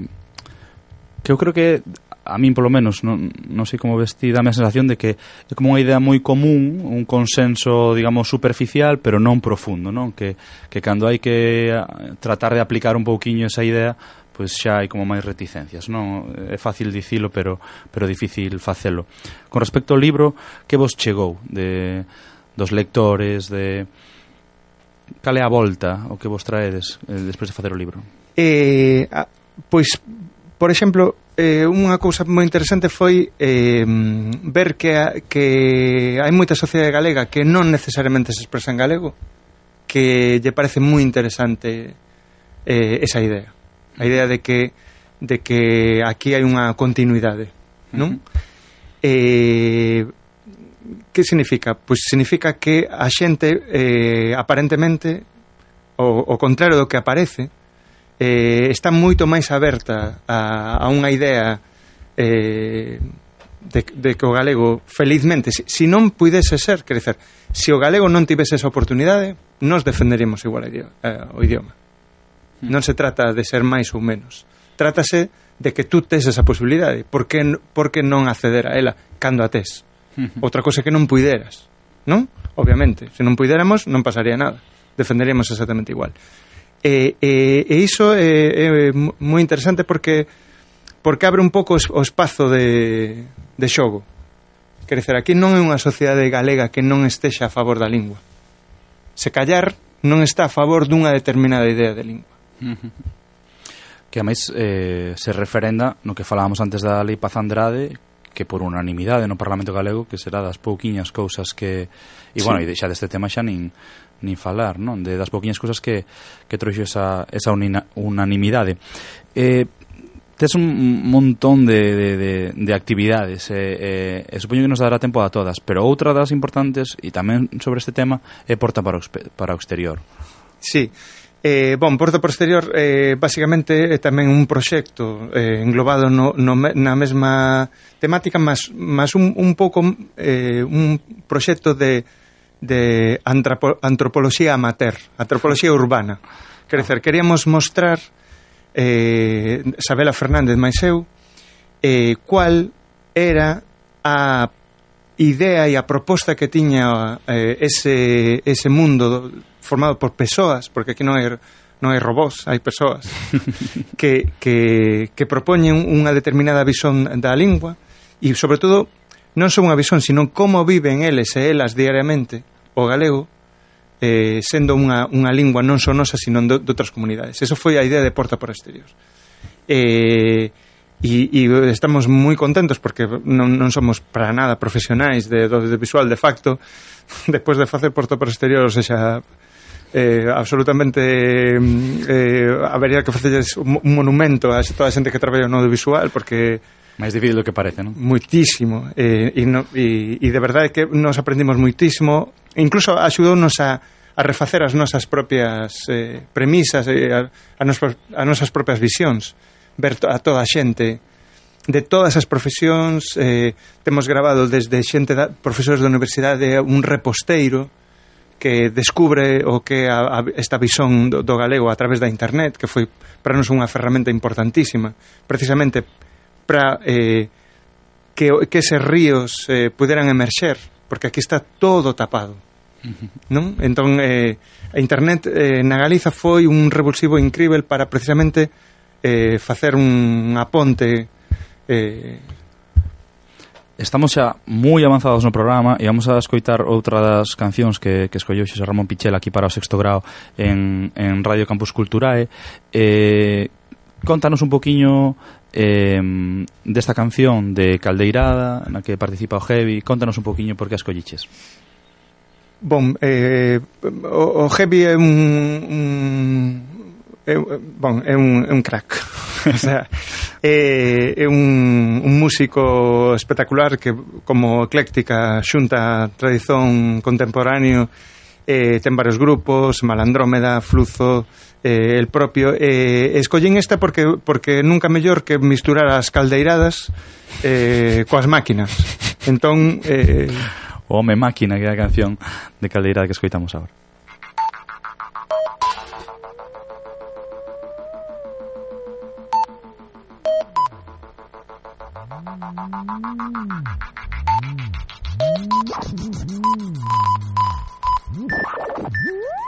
que eu creo que a min polo menos non, non sei como vestir dame a sensación de que é como unha idea moi común un consenso digamos superficial pero non profundo non que, que cando hai que tratar de aplicar un pouquiño esa idea pois xa hai como máis reticencias, non? É fácil dicilo, pero pero difícil facelo. Con respecto ao libro, que vos chegou de dos lectores, de cal é a volta o que vos traedes eh, despois de facer o libro? Eh, a, pois Por exemplo, eh, unha cousa moi interesante foi eh, ver que, a, que hai moita sociedade galega que non necesariamente se expresa en galego, que lle parece moi interesante eh, esa idea. A idea de que, de que aquí hai unha continuidade, non? Eh, que significa? Pois significa que a xente eh, aparentemente o, o contrario do que aparece eh, está moito máis aberta a, a unha idea eh, de, de que o galego, felizmente, se, si, si non pudese ser crecer, se si o galego non tivese esa oportunidade, nos defenderemos igual idioma, eh, o idioma. Hmm. Non se trata de ser máis ou menos. Trátase de que tú tes esa posibilidade. Por que, por que non acceder a ela cando a tes? Outra cosa que non puideras, non? Obviamente, se non puidéramos non pasaría nada. Defenderíamos exactamente igual. E, e, e iso é, é moi interesante porque porque abre un pouco o espazo de, de xogo. Quer dizer, aquí non é unha sociedade galega que non estexa a favor da lingua. Se callar non está a favor dunha determinada idea de lingua. Que, a máis, eh, se referenda no que falábamos antes da Lei Paz Andrade, que por unanimidade no Parlamento Galego, que será das pouquiñas cousas que... E, sí. bueno, e xa deste tema xa nin nin falar, non? De das pouquiñas cousas que, que trouxo esa, esa unina, unanimidade. Eh, tes un montón de, de, de, de actividades e, eh, eh, supoño que nos dará tempo a todas pero outra das importantes e tamén sobre este tema é Porta para o, para o Exterior Sí, Eh, bon, Porta Posterior Exterior eh, basicamente é tamén un proxecto eh, englobado no, no, na mesma temática mas, mas un, un pouco eh, un proxecto de de antropo antropoloxía amateur, antropoloxía urbana. Quer dizer, queríamos mostrar eh, Sabela Fernández máis eu eh, cual era a idea e a proposta que tiña eh, ese, ese mundo formado por persoas, porque aquí non hai, non hai robós, hai persoas, que, que, que propoñen unha determinada visón da lingua e, sobre todo, non só unha visión, sino como viven eles e elas diariamente o galego eh, sendo unha, unha lingua non só nosa, sino de, de outras comunidades. Eso foi a idea de Porta por Exterior. Eh, e, e estamos moi contentos porque non, non somos para nada profesionais de, do audiovisual de facto despois de facer Porto por Exterior ou seja, eh, absolutamente eh, eh habería que facerles un monumento a toda a xente que traballa no audiovisual porque Máis difícil do que parece, non? Muitísimo. E, eh, e, no, e, e de verdade que nos aprendimos muitísimo. Incluso axudounos a, a refacer as nosas propias eh, premisas, eh, a, a, nos, a nosas propias visións. Ver to, a toda a xente de todas as profesións. Eh, temos grabado desde xente, da, profesores da universidade, un reposteiro que descubre o que a, a esta visón do, do galego a través da internet, que foi para nos unha ferramenta importantísima, precisamente para eh, que, que eses ríos eh, puderan emerxer, porque aquí está todo tapado. Non? Entón, eh, a internet eh, na Galiza foi un revulsivo incrível para precisamente eh, facer un aponte eh, Estamos xa moi avanzados no programa e vamos a escoitar outra das cancións que, que escolleu Xosé Ramón Pichel aquí para o sexto grao en, en Radio Campus Culturae. Eh, contanos un poquinho eh, desta canción de Caldeirada na que participa o Heavy contanos un poquinho por que as colliches. Bom, eh, o, o Heavy é un, un é, bon, é un, é un crack. O sea, é, é un, un músico espectacular que como ecléctica xunta tradición contemporáneo eh, ten varios grupos Malandrómeda, Fluzo eh, el propio eh, escollín esta porque porque nunca mellor que misturar as caldeiradas eh, coas máquinas. Entón eh, o Home Máquina que é a canción de caldeirada que escoitamos agora. Chi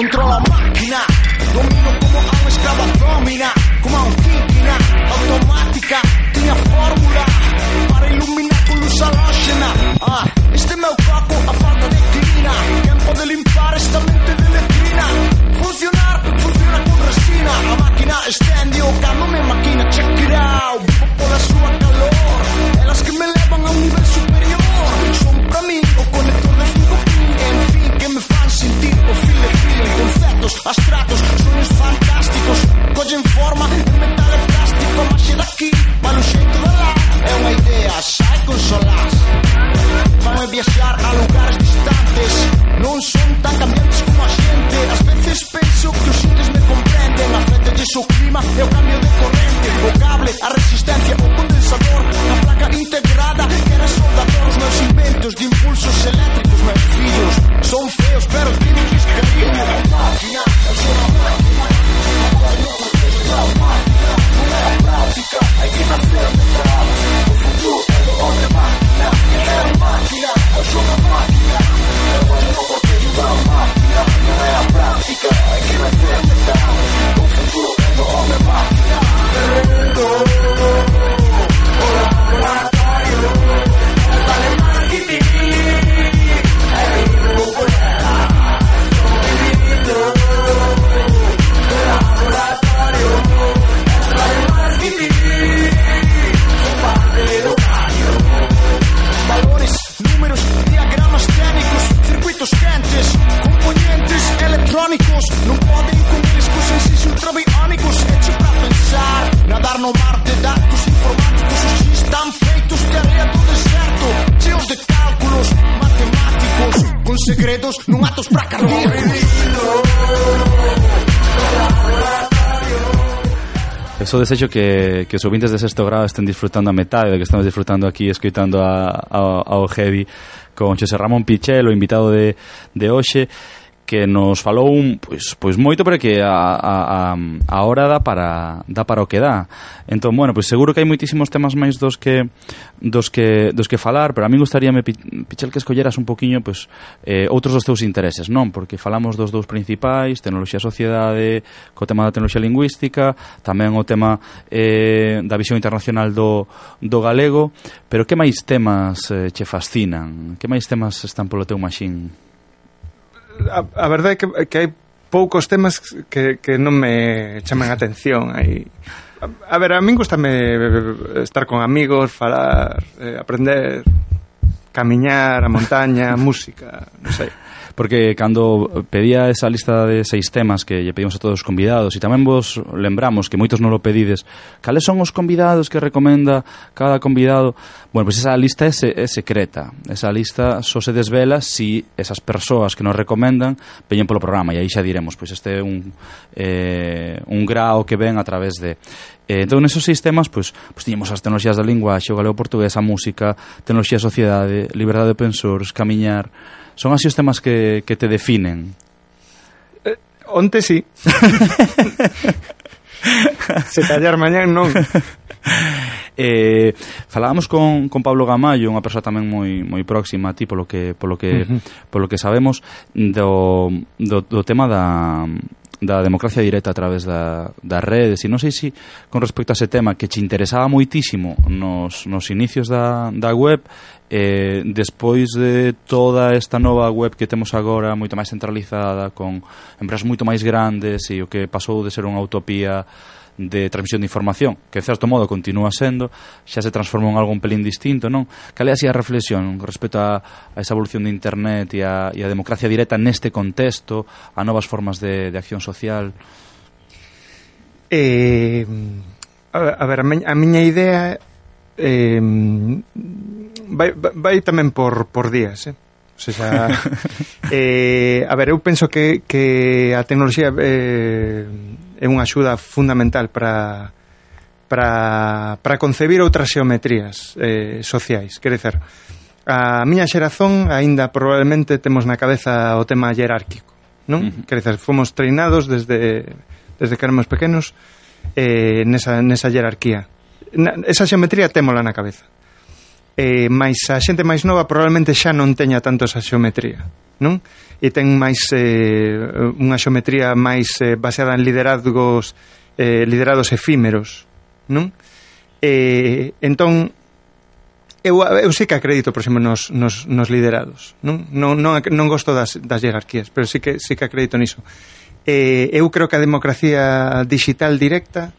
Contro la macchina Domino como a uma escrava domina Como a um quinquina Automática. Tinha fórmula Para iluminar com luz halógena ah, Este meu copo a falta de clina Quem pode limpar esta mente de letrina Funcionar, funciona con resina. A máquina estende o cano me máquina Check it out desexo que, que os ouvintes de sexto grado estén disfrutando a metade do que estamos disfrutando aquí escoitando a, a, ao Heavy con Xosé Ramón Pichel, o invitado de, de hoxe que nos falou un, pois, pois moito pero que a, a, a hora dá para, dá para o que dá entón, bueno, pois seguro que hai moitísimos temas máis dos que dos que, dos que falar pero a mí gustaríame, Pichel, que escolleras un poquinho pois, eh, outros dos teus intereses non porque falamos dos dous principais tecnoloxía sociedade, co tema da tecnoloxía lingüística tamén o tema eh, da visión internacional do, do galego pero que máis temas eh, che fascinan? que máis temas están polo teu machín? a, a verdade é que, que hai poucos temas que, que non me chaman a atención aí a, a ver, a min gustame estar con amigos, falar, eh, aprender, camiñar, a montaña, música, non sei porque cando pedía esa lista de seis temas que lle pedimos a todos os convidados e tamén vos lembramos que moitos non lo pedides, cales son os convidados que recomenda cada convidado? Bueno, pois pues esa lista é, é secreta. Esa lista só se desvela si esas persoas que nos recomendan veñen polo programa e aí xa diremos, pois pues este é un, eh, un grao que ven a través de Eh, entón, nesos sistemas, pois, pois tiñemos as tecnologías da linguaxe, o galego portugués, a música, tecnoloxía sociedade, liberdade de pensores, camiñar, Son así os temas que, que te definen? Eh, onte sí. Se callar mañán non. Eh, falábamos con, con Pablo Gamayo, unha persoa tamén moi moi próxima a ti polo que polo que uh -huh. polo que sabemos do, do, do tema da da democracia directa a través da, das redes e non sei se con respecto a ese tema que che interesaba moitísimo nos, nos inicios da, da web eh, despois de toda esta nova web que temos agora moito máis centralizada con empresas moito máis grandes e o que pasou de ser unha utopía de transmisión de información, que de certo modo continúa sendo, xa se transformou en algo un pelín distinto, non? Cal é así a reflexión respecto a, a esa evolución de internet e a, e a democracia directa neste contexto, a novas formas de, de acción social? Eh, a, a ver, a, miña, a miña idea eh, vai, vai tamén por, por días, eh? O sea, eh, a ver, eu penso que, que a tecnoloxía eh, é unha axuda fundamental para para, para concebir outras xeometrías eh, sociais. Quer dizer, a miña xerazón aínda probablemente temos na cabeza o tema jerárquico, non? Uh -huh. Quer dizer, fomos treinados desde desde que éramos pequenos eh, nesa, nesa jerarquía. Na, esa xeometría témola na cabeza eh, mais a xente máis nova probablemente xa non teña tanto esa xeometría, non? E ten máis eh, unha xeometría máis eh, baseada en liderazgos eh, liderados efímeros, non? Eh, entón eu, eu sei que acredito, por exemplo, nos, nos, nos liderados, non? Non, non, non gosto das, das jerarquías, pero sí que, sí que acredito niso. Eh, eu creo que a democracia digital directa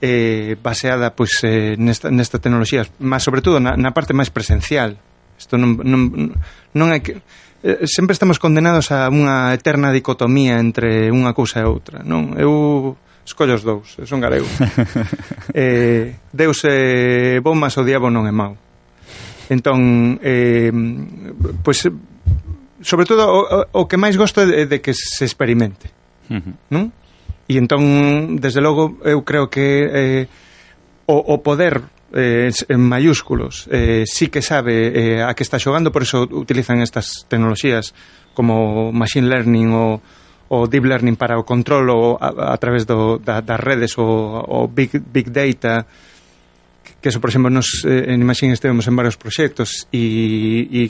eh, baseada pois, eh, nesta, nesta tecnoloxía, mas sobre todo na, na parte máis presencial. Isto non, non, non é que eh, sempre estamos condenados a unha eterna dicotomía entre unha cousa e outra, non? Eu escollo os dous, son galego. eh, Deus é bom, mas o diabo non é mau. Entón, eh, pois, sobre todo, o, o que máis gosto é de, de que se experimente. Uh -huh. Non? E entón, desde logo, eu creo que eh, o, o poder eh, en mayúsculos eh, sí que sabe eh, a que está xogando, por eso utilizan estas tecnoloxías como machine learning ou o deep learning para o control o a, a través do, da, das redes o, o big, big data. Que eso, por exemplo, nos eh, en Imagine estivemos en varios proxectos e, e,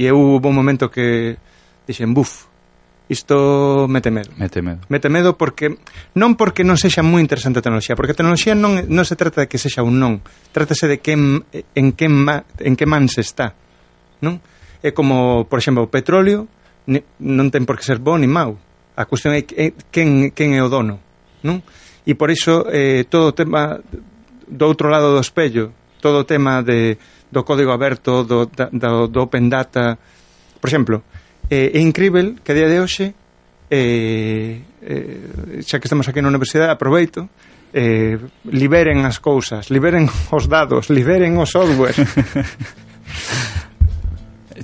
e eu hubo un momento que dixen, buf, Isto mete medo. Mete medo. Mete medo porque non porque non sexa moi interesante a tecnoloxía, porque a tecnoloxía non non se trata de que sexa un non, trátase de que en, en que ma, en que man se está, non? É como, por exemplo, o petróleo non ten por que ser bo ni mau. A cuestión é quen quen é o dono, non? E por iso eh, todo o tema do outro lado do espello, todo o tema de do código aberto, do, da, do, do open data, por exemplo, eh, é incrível que a día de hoxe eh, eh, xa que estamos aquí na universidade aproveito eh, liberen as cousas liberen os dados, liberen o software.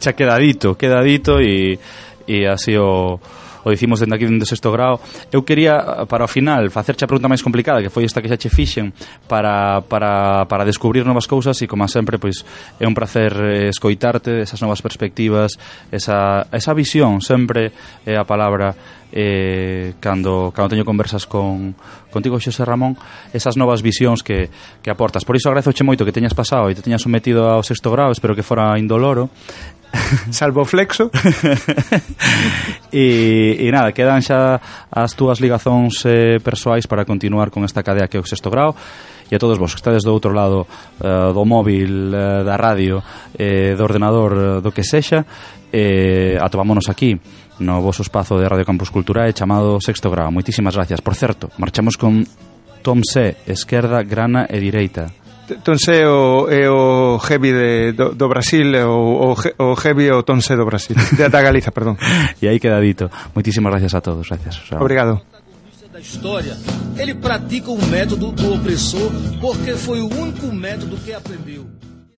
Xa quedadito quedadito e, e así o o dicimos dende aquí dende sexto grao. Eu quería, para o final, facerche a pregunta máis complicada, que foi esta que xa che fixen, para, para, para descubrir novas cousas e, como sempre, pois é un placer eh, escoitarte, esas novas perspectivas, esa, esa visión, sempre é a palabra eh, cando, cando teño conversas con, contigo, Xosé Ramón, esas novas visións que, que aportas. Por iso agradezoche moito que teñas pasado e te teñas sometido ao sexto grau, espero que fora indoloro. Salvo flexo e, e nada, quedan xa as túas ligazóns eh, persoais para continuar con esta cadea que é o sexto grau e a todos vos que estades do outro lado uh, do móvil, uh, da radio eh, do ordenador, uh, do que sexa eh, atopámonos aquí no voso espazo de Radio Campus Culturae chamado Sexto Grau. Moitísimas gracias. Por certo, marchamos con Tom C, esquerda, grana e direita. Tonse o, é o heavy de, do, do Brasil o, o, o heavy o Tonse do Brasil. De da Galiza, perdón. E aí queda dito. Moitísimas gracias a todos. Gracias. Obrigado. Da história. Ele pratica o método do opressor porque foi o único método que aprendeu